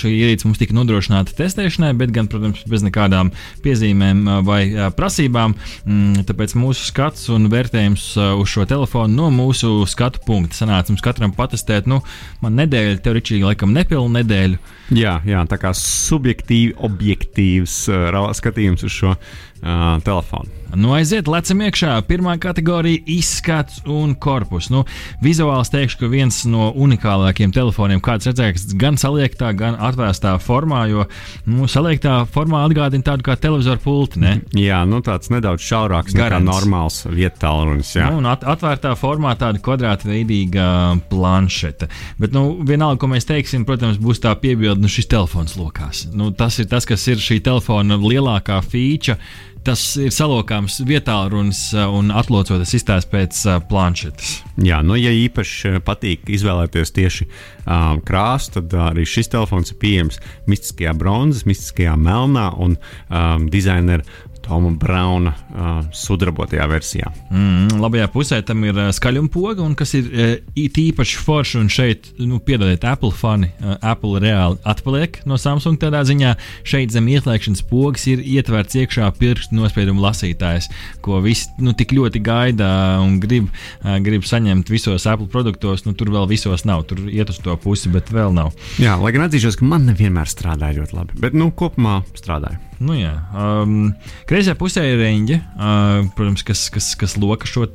šī ierīce mums tika nodrošināta testēšanai, bet gan, protams, bez nekādām piezīmēm vai prasībām. Mm, Tāpēc mūsu skats un vērtējums uh, uz šo telefonu no mūsu skatu punkta sanāca mums katram patestēt. Nu, man nedēļa, tev Ričīgi, laikam nepilna nedēļa. Jā, jā, tā kā subjektīvi, objektīvs uh, skatījums uz šo uh, telefonu. Nu, aiziet, lecam iekšā. Pirmā kategorija - izskats un korpus. Nu, vizuāli teikšu, ka viens no unikālākajiem telefoniem, kāds redzējis, gan saliektā, gan atvērstā formā, jo nu, saliektā formā atgādina tādu kā televizoru pulti. Ne? Jā, nu tāds nedaudz šaurāks Garants. normāls vietālrunis. Jā. Nu, un at atvērtā formā tāda kvadrātveidīga planšete. Bet, nu, vienalga, ko mēs teiksim, protams, būs tā piebilde, nu, šis telefons lokās. Nu, tas ir tas, kas ir šī telefona lielākā feature. Tas ir salokāms vietā, runas un atlocoties izstāst pēc uh, planšetes. Jā, nu, ja īpaši uh, patīk izvēlēties tieši um, krāsu, tad uh, arī šis telefons ir pieejams mistiskajā bronzas, mistiskajā melnā un um, dizaineru Toma Brauna uh, sudrabotajā versijā. Mm, labajā pusē tam ir uh, skaļumpoga, un kas ir uh, īpaši forši. Un šeit, nu, piedodiet, Apple fani, uh, Apple reāli atpaliek no Samsung tādā ziņā. Šeit zem ieslēgšanas pogas ir ietverts iekšā pirkstu nospiedumu lasītājs, ko visi nu, tik ļoti gaida un grib, uh, grib saņemt visos Apple produktos. Nu, tur vēl visos nav, tur iet uz to pusi, bet vēl nav. Jā, lai gan atzīšos, ka man nevienmēr strādāja ļoti labi, bet nu, kopumā strādāja. Nu, jā, um, kreisajā pusē ir reņģe, uh, protams, kas, kas, kas loka šo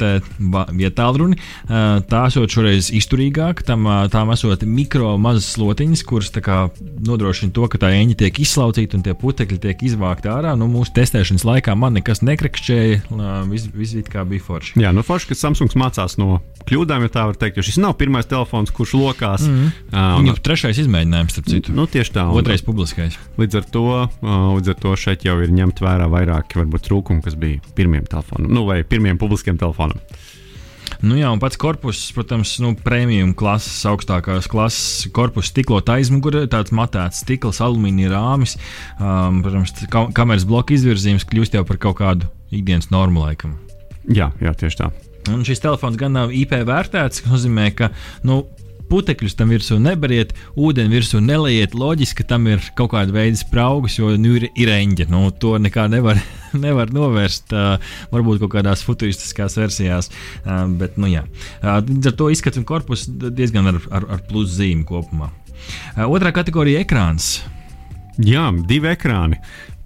vietā runi. Uh, tā esot šoreiz izturīgāka, tam uh, tām esot mikro mazas slotiņas, kuras kā nodrošina to, ka tā eņģe tiek izslaucīta un tie putekļi tiek izvākti ārā. Nu, mūsu testēšanas laikā man nekas nekrakšķēja, uh, viss vis, kā bija forši. Jā, nu forši, ka Samsungs mācās no kļūdām, ja tā var teikt, jo šis nav pirmais telefons, kurš lokās. Mm -hmm. uh, Viņu trešais izmēģinājums, starp citu. Nu, tieši tā. un- Otrais publiskais. Līdz ar, to, uh, līdz ar to šeit jau ir ņemt vērā vairāki varbūt, trūkumi, kas bija pirmiem telefonam, nu, vai pirmiem publiskiem telefonam. Nu jā, un pats korpus, protams, nu, premium klases, augstākās klases korpusa stiklot aizmugurē, tāds matēts stikls, alumīnija rāmis. Um, protams, ka kameras bloka izvirzījums kļūst jau par kaut kādu ikdienas normu laikam. Jā, jā tieši tā. Un šis telefons gan nav IP vērtēts, kas nozīmē, ka nu, putekļus tam virsū neberiet, ūdeni virsū neliet. Loģiski, ka tam ir kaut kāda veida spraugas, jo nu, ir, ir eņģe. Nu, to nekā nevar, nevar novērst. Uh, varbūt kaut kādās futuristiskās versijās. Uh, bet, nu, jā. uh, ar to izskats un korpus diezgan ar, ar, ar plus zīmi kopumā. Uh, otrā kategorija - ekrāns. Jā, divi ekrāni.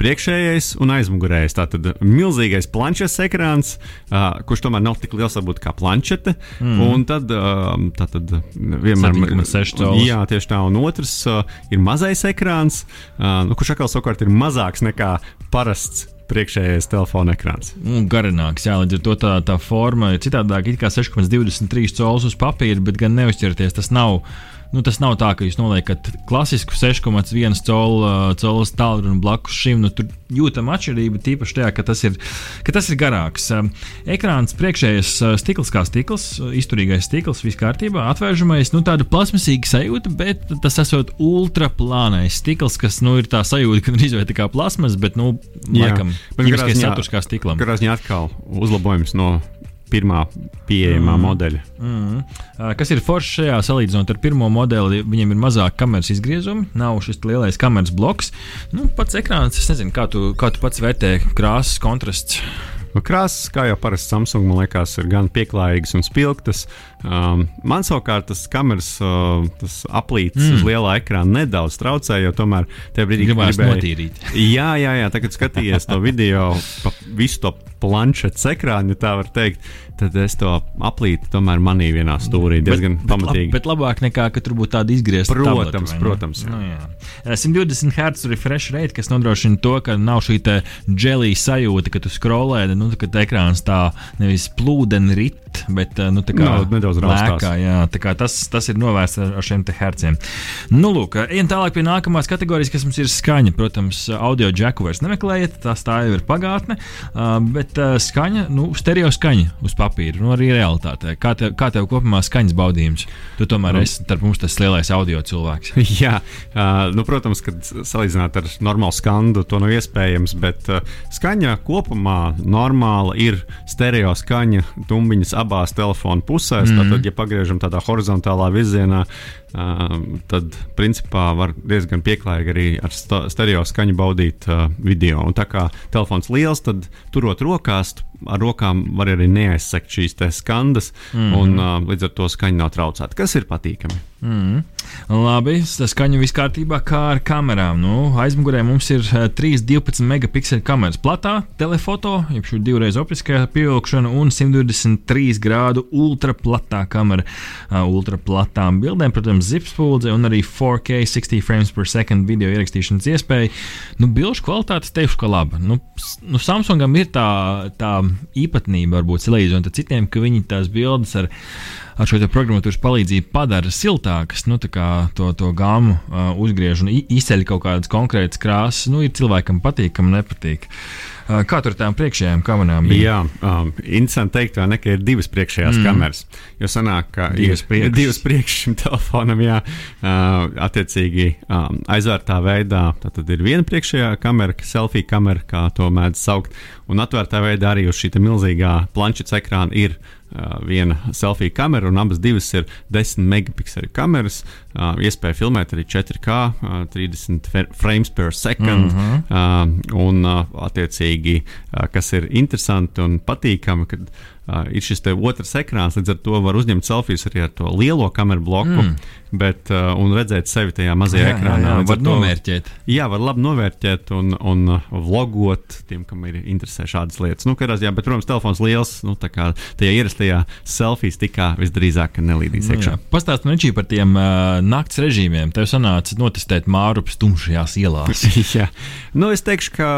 Priekšējais un aizmugurējais. Tātad milzīgais planšetes ekrāns, uh, kurš tomēr nav tik liels varbūt, kā planšete. Mm. Un tad, uh, tātad vienmēr 7,6 caules. Jā, tieši tā. Un otrs uh, ir mazais ekrāns, uh, nu, kurš atkal savukārt ir mazāks nekā parasts priekšējais telefona ekrāns. Un garināks, jā, līdz ar to tā, tā forma ir citādāk, it kā 6,23 cols uz papīra, bet gan neuzķerties tas nav nu, tas nav tā, ka jūs noliekat klasisku 6,1 colu tālruni blakus šim. Nu, tur jūtama atšķirība, tīpaši tajā, ka tas ir, ka tas ir garāks. Ekrāns priekšējais stikls kā stikls, izturīgais stikls, viss kārtībā, atvēršamais, nu tāda plasmasīga sajūta, bet tas esot ultraplānais stikls, kas nu, ir tā sajūta, ka drīz vai tā kā plasmas, bet, nu, laikam, ķīmiskais saturs kā stiklam. Katrā ziņā atkal uzlabojums no pirmā pieejamā mm. modeļa. Mm. Kas ir forši šajā salīdzinot ar pirmo modeli? Viņam ir mazāk kameras izgriezumi, nav šis lielais kameras bloks. Nu, pats ekrāns, es nezinu, kā tu, kā tu pats vērtē krāsas kontrasts. Nu, krāsas, kā jau parasti Samsung, man liekas, ir gan pieklājīgas un spilgtas. Um, man savukārt tas kameras uh, tas aplīts mm. uz lielā ekrāna nedaudz traucē, jo tomēr tajā brīdī gribēja notīrīt. Jā, jā, jā, tagad skatījies to video, pa visu to planšetes ekrānu, ja tā var teikt, tad es to aplītu tomēr manī vienā stūrī diezgan bet, pamatīgi. Bet, lab, bet labāk nekā, ka tur būtu tāda izgriezta. Protams, tableta, protams. Jā. Nu, jā. 120 Hz refresh rate, kas nodrošina to, ka nav šī dželija sajūta, ka tu skrolē, nu, kad ekrāns tā nevis plūdeni rit, bet nu, tā kā no, nedaudz lēkā. Jā, tā kā tas, tas ir novērsts ar, ar šiem te herciem. Nu, lūk, ejam tālāk pie nākamās kategorijas, kas mums ir skaņa. Protams, audio džeku vairs nemeklējiet, tas tā jau ir pagātne. Bet skaņa, nu, stereo skaņa uz papīra, nu, arī realitātē. Kā tev, kā tev kopumā skaņas baudījums? Tu tomēr nu. esi starp mums tas lielais audio cilvēks. Jā, nu, protams, kad salīdzināt ar normālu skandu, to nav iespējams, bet skaņa kopumā normāla ir stereo skaņa tumbiņas abās telefona pusēs. Mm -hmm. Tātad, ja pagriežam tādā horizontālā virzienā, uh, tad principā var diezgan pieklājīgi arī ar stereo skaņu baudīt uh, video. Un tā kā telefons liels, tad turot rokās, ar rokām var arī neaizsekt šīs skandas, mm -hmm. un uh, līdz ar to skaņa nav traucēta, kas ir patīkami. Mm. Labi, tas skaņa viss kārtībā, kā ar kamerām. Nu, aizmugurē mums ir 3 12 megapikseli kameras platā, telefoto, jeb šī divreiz optiskā pieaugšana un 123 grādu ultraplatā kamera. Uh, ultraplatām bildēm, protams, zipspuldze un arī 4K 60 frames per second video ierakstīšanas iespēja. Nu, bilžu kvalitāte teikšu, ka laba. Nu, nu, Samsungam ir tā, tā īpatnība, varbūt salīdzinot ar citiem, ka viņi tās bildes ar ar šo programmatūras palīdzību padara siltākas, nu, to, to gāmu uh, uzgriež un izceļ kaut kādas konkrētas krāsas. Nu, ir cilvēkam patīk, kam nepatīk. Uh, kā tur tām priekšējām kamerām bija? Jā, um, interesanti teikt, vai ne, ka ir divas priekšējās mm. kameras. Jo sanāk, ka divas ir divas priekš šim telefonam, jā, uh, attiecīgi um, aizvērtā veidā. Tad ir viena priekšējā kamera, selfie kamera, kā to mēdz saukt, un atvērtā veidā arī uz šī milzīgā planšetes ekrāna ir viena selfija kamera, un abas divas ir 10 megapikseli kameras. Uh, iespēja filmēt arī 4K, uh, 30 frames per second. Mm -hmm. uh, un, uh, attiecīgi, uh, kas ir interesanti un patīkami, kad uh, ir šis otrs ekrāns, līdz ar to var uzņemt selfijas arī ar to lielo kameru bloku. Mm bet, uh, un redzēt sevi tajā mazajā jā, ekrānā. Jā, jā, var novērtēt. Jā, var labi novērtēt un, un vlogot tiem, kam ir interesē šādas lietas. Nu, karās, jā, bet, protams, telefons liels, nu, tā kā tajā ierastajā selfijas tikā visdrīzāk nelīdīs nu, iekšā. Pastāst man par tiem uh, nakts režīmiem. Tev sanāca notestēt mārupas tumšajās ielās. jā, nu, es teikšu, ka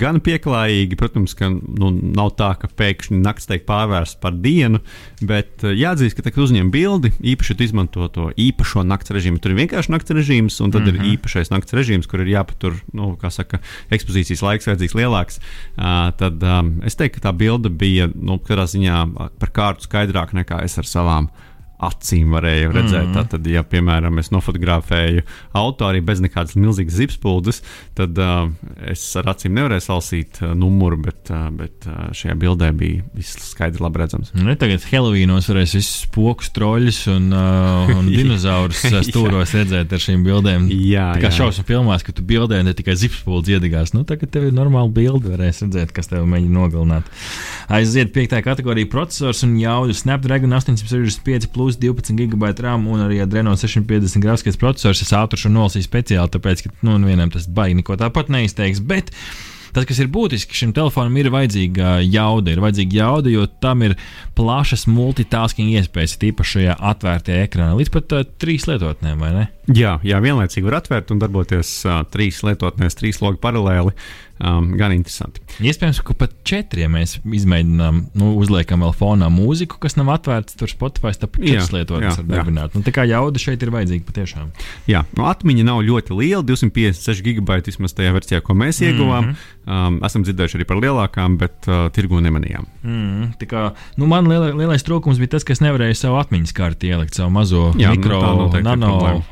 gan pieklājīgi, protams, ka nu, nav tā, ka pēkšņi nakts tiek pārvērsta par dienu, bet uh, jāatzīst, ka, kad uzņem bildi, īpaši izmanto to īpašo nakts režīmu. Tur ir vienkārši nakts režīms, un tad mm -hmm. ir mhm. īpašais nakts režīms, kur ir jāpatur, nu, kā saka, ekspozīcijas laiks vajadzīgs lielāks. Uh, tad um, es teiktu, ka tā bilde bija, nu, kādā ziņā par kārtu skaidrāka nekā es ar savām acīm varēja redzēt. Mm. Tad, ja, piemēram, es nofotografēju auto arī bez nekādas milzīgas zipspuldes, tad uh, es ar acīm nevarēju salasīt uh, numuru, bet, uh, bet uh, šajā bildē bija viss skaidri redzams. Nu, tagad Helovīnos varēs visus spokus, troļus un, uh, un dinozaurus stūros redzēt ar šīm bildēm. Jā, tā kā šausmu filmās, ka tu bildē ne tikai zipspuldes iedegās, nu tagad tev ir normāla bilde, varēs redzēt, kas tev mēģina nogalināt. Aiziet piektā kategorija procesors un jaudu Snapdragon 865 plus 12 GB RAM un arī Adreno 650 grafiskais processors. Es ātruši nolasīju speciāli, tāpēc, ka nu, vienam tas baigi neko tāpat neizteiks. Bet tas, kas ir būtiski, šim telefonam ir vajadzīga jauda. Ir vajadzīga jauda, jo tam ir plašas multitasking iespējas, tīpaši šajā atvērtajā ekrānā, līdz pat uh, trīs lietotnēm, vai ne? Jā, jā, vienlaicīgi var atvērt un darboties uh, trīs lietotnēs, trīs logi paralēli. Um, gan interesanti. Iespējams, ka pat četri, ja mēs izmēģinām, nu, uzliekam vēl fonā mūziku, kas nav atvērts, tur Spotify tāpat četras lietotnes var darbināt. Nu, tā kā jauda šeit ir vajadzīga patiešām. Jā, nu, atmiņa nav ļoti liela, 256 gigabaiti vismaz tajā versijā, ko mēs ieguvām. Mm -hmm. um, esam dzirdējuši arī par lielākām, bet uh, tirgu nemanījām. Mm, tā kā, nu, man liela, lielais trūkums bija tas, ka es nevarēju savu atmiņas karti ielikt, savu mazo Jā, nu, mikro, nu, nano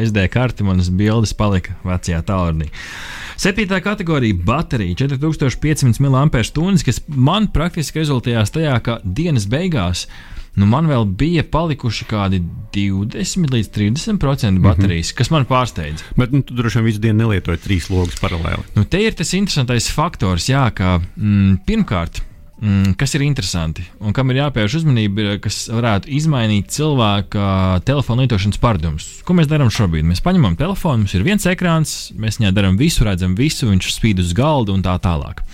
SD karti. Manas bildes palika vecajā tālrunī. Septītā kategorija - baterija 4500 mAh, kas man praktiski rezultējās tajā, ka dienas beigās nu, man vēl bija palikuši kādi 20 līdz 30% baterijas, mm -hmm. kas man pārsteidz. Bet nu, tu droši vien visu dienu nelietoji trīs logus paralēli. Nu, te ir tas interesantais faktors, jā, ka mm, pirmkārt kas ir interesanti un kam ir jāpievērš uzmanība, ir, kas varētu izmainīt cilvēka telefona lietošanas paradumus. Ko mēs darām šobrīd? Mēs paņemam telefonu, mums ir viens ekrāns, mēs viņā darām visu, redzam visu, viņš spīd uz galda un tā tālāk.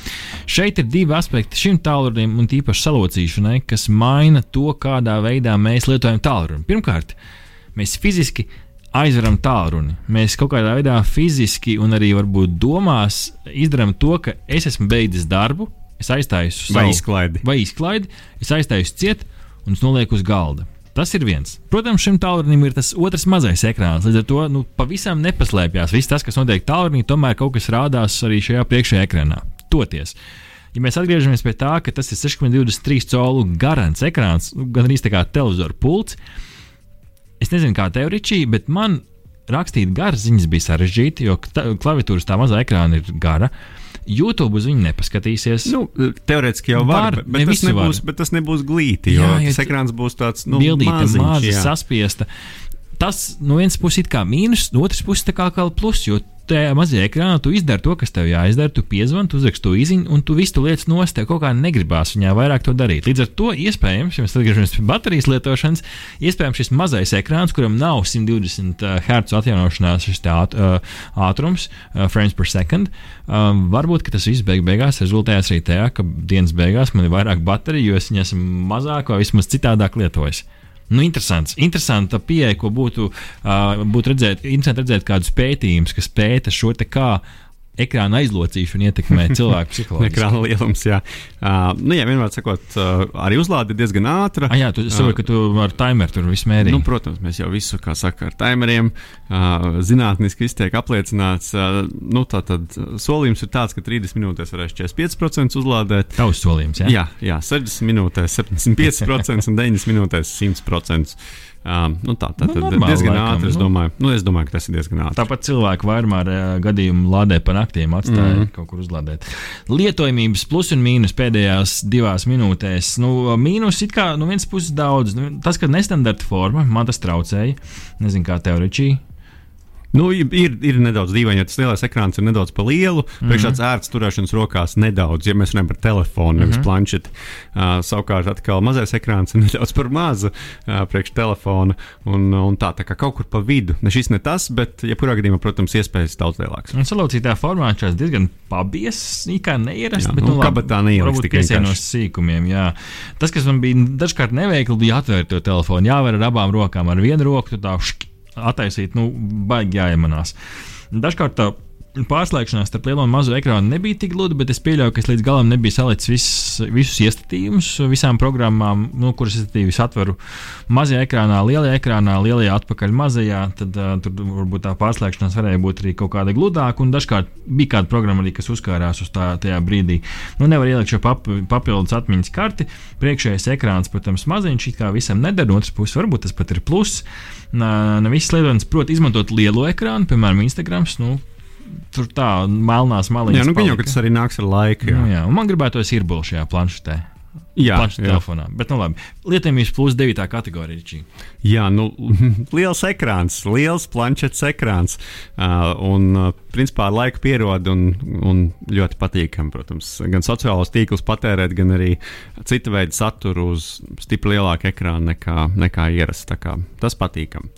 Šeit ir divi aspekti šim tālrunim un tīpaši salocīšanai, kas maina to, kādā veidā mēs lietojam tālruni. Pirmkārt, mēs fiziski aizveram tālruni. Mēs kaut kādā veidā fiziski un arī varbūt domās izdarām to, ka es esmu beidzis darbu, es aizstāju savu vai izklaidi. Vai izklaidi, es aizstāju ciet un nolieku uz galda. Tas ir viens. Protams, šim tālrunim ir tas otrs mazais ekrāns. Līdz ar to nu, pavisam nepaslēpjas. Viss tas, kas notiek tālrunī, tomēr kaut kas rādās arī šajā priekšējā ekrānā. Toties. Ja mēs atgriežamies pie tā, ka tas ir 6,23 colu garants ekrāns, nu, gan arī tā kā televizora pults, es nezinu, kā tev, Ričī, bet man rakstīt garas ziņas bija sarežģīti, jo klaviatūras tā mazā ekrāna ir gara. Uh, YouTube uz viņu nepaskatīsies. Nu, teorētiski jau var, var bet, tas nebūs, var. bet tas nebūs glīti, jo jā, tas ekrāns būs tāds nu, bildīta, maza, saspiesta. Tas no vienas puses ir kā mīnus, no otras puses tā kā, kā plus, jo tajā mazajā ekrānā tu izdari to, kas tev jāizdara, tu piezvani, tu uzraksti to izziņu, un tu visu lietas nost, tev kaut kā negribās viņā vairāk to darīt. Līdz ar to iespējams, ja mēs atgriežamies pie baterijas lietošanas, iespējams šis mazais ekrāns, kuram nav 120 Hz atjaunošanās āt, uh, ātrums, uh, frames per second, varbūt tas viss beig beigās rezultējas arī tajā, ka dienas beigās man ir vairāk bateriju, jo es viņas mazāk vai vismaz citādāk lietoju. Nu, interesants, interesanta pieeja, ko būtu, uh, būtu redzēt, interesanti redzēt kādus pētījumus, kas pēta šo te kā ekrāna aizlocīšana ietekmē cilvēku psiholoģiju. ekrāna lielums, jā. Uh, nu, jā, vienmēr sakot, uh, arī uzlāde ir diezgan ātra. Ah, jā, tu saproti, uh, ka tu ar timeru tur visu mērīt. Nu, protams, mēs jau visu, kā saka, ar timeriem uh, zinātniski iztiek apliecināts. Uh, nu, tā tad solījums ir tāds, ka 30 minūtēs varēs 45% uzlādēt. Tavs solījums, jā? Jā, jā 60 minūtēs 75% un 90 minūtēs 100%. Um, nu tā tā nu, normāli, diezgan laikam, ātri. Es, nu. domāju, nu, es domāju, ka tas ir diezgan ātri. Tāpat cilvēki vairumā gadījumu lādē pa naktīm, atstāja mm. kaut kur uzlādēt. Lietojamības plus un mīnus pēdējās divās minūtēs. Nu, mīnus it kā nu, vienas puses daudz. Nu, tas, ka nestandarta forma, man tas traucēja. Nezinu, kā tev, Ričī. Nu, ir, ir nedaudz dīvaini, ja tas lielais ekrāns ir nedaudz par lielu. Mm -hmm. Priekš tāds ērts turēšanas rokās nedaudz, ja mēs runājam par telefonu, nevis mm -hmm. planšeti. Uh, savukārt, atkal mazais ekrāns ir nedaudz par mazu uh, priekš telefona. Un, un tā, tā kā kaut kur pa vidu. Ne šis ne tas, bet, jebkurā gadījumā, protams, iespējas daudz lielākas. Un salaucītā formā šis diezgan pabies, kā neierasti. Jā, bet, nu, nu labi, tā neieliks tikai piesienos sīkumiem. Jā. Tas, kas man bija dažkārt neveikli, bija atvērt to telefonu. Jāver ar abām rokām, ar vienu roku tā šķi attaisīt, nu, baigi jāiemanās. Dažkārt tā pārslēgšanās starp lielo un mazo ekrānu nebija tik gluda, bet es pieļauju, ka es līdz galam nebiju salicis visus, visus iestatījumus visām programmām, nu, kuras iestatīvus atveru mazajā ekrānā, lielajā ekrānā, lielajā atpakaļ mazajā. Tad uh, tur varbūt tā pārslēgšanās varēja būt arī kaut kāda gludāka, un dažkārt bija kāda programma arī, kas uzkārās uz tā, tajā brīdī. Nu, nevar ielikt šo pap, papildus atmiņas karti. Priekšējais ekrāns, protams, maziņš, it kā visam nedara, no otras puses varbūt tas pat ir pluss. Ne visas lietotājas prot izmantot lielo ekrānu, piemēram, Instagram. Nu, tur tā melnās malītes. Jā, nu, gan jau, tas arī nāks ar laiku. Jā, nu, jā. man gribētos ir būt šajā planšetē. Jā, planšetē telefonā. Bet, nu labi, lietojamības plus 9. kategorija. Čī. Jā, nu, liels ekrāns, liels planšets ekrāns. Uh, un, principā, ar laiku pierod un, un ļoti patīkami, protams, gan sociālos tīklus patērēt, gan arī cita veida saturu uz stipri lielāku ekrānu nekā, nekā ierasts. Tas patīkami.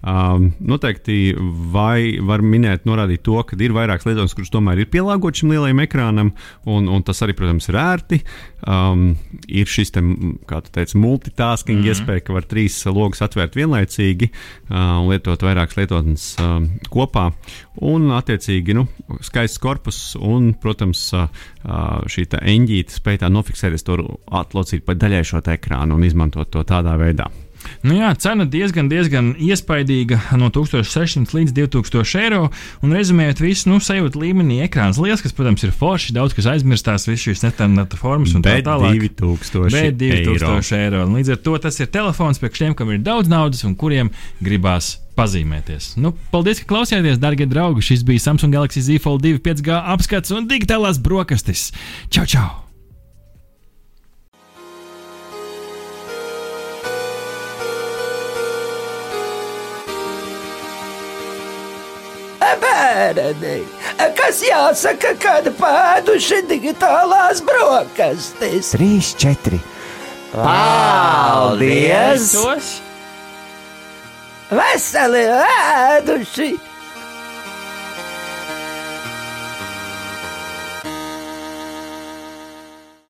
Um, noteikti vai var minēt, norādīt to, ka ir vairākas lietošanas, kuras tomēr ir pielāgotas šim lielajam ekrānam, un, un tas arī, protams, ir ērti. Um, ir šis, te, kā tu teici, multitasking mm -hmm. iespēja, ka var trīs logus atvērt vienlaicīgi uh, un lietot vairākas lietotnes uh, kopā. Un, attiecīgi, nu, skaists korpus un, protams, uh, šī eņģīte spēja tā nofiksēties, to atlocīt pa daļai šo ekrānu un izmantot to tādā veidā. Nu jā, cena diezgan, diezgan iespaidīga no 1600 līdz 2000 eiro. Un rezumējot visu, nu, sajūta līmenī, ekrāns liels, kas, protams, ir forši. Daudz kas aizmirstās, visas šīs netālināta formas un Bet tā tālāk. 2000 Bet 2000 eiro. eiro. Līdz ar to tas ir telefons priekš tiem, kam ir daudz naudas un kuriem gribās pazīmēties. Nu, paldies, ka klausījāties, darbie draugi. Šis bija Samsung Galaxy Z Fold 2 5G apskats un digitālās brokastis. Čau, čau! Bērni, kas jāsaka, kad pēduši digitālās brokastis. Trīs, četri. Paldies! Veseli ēduši!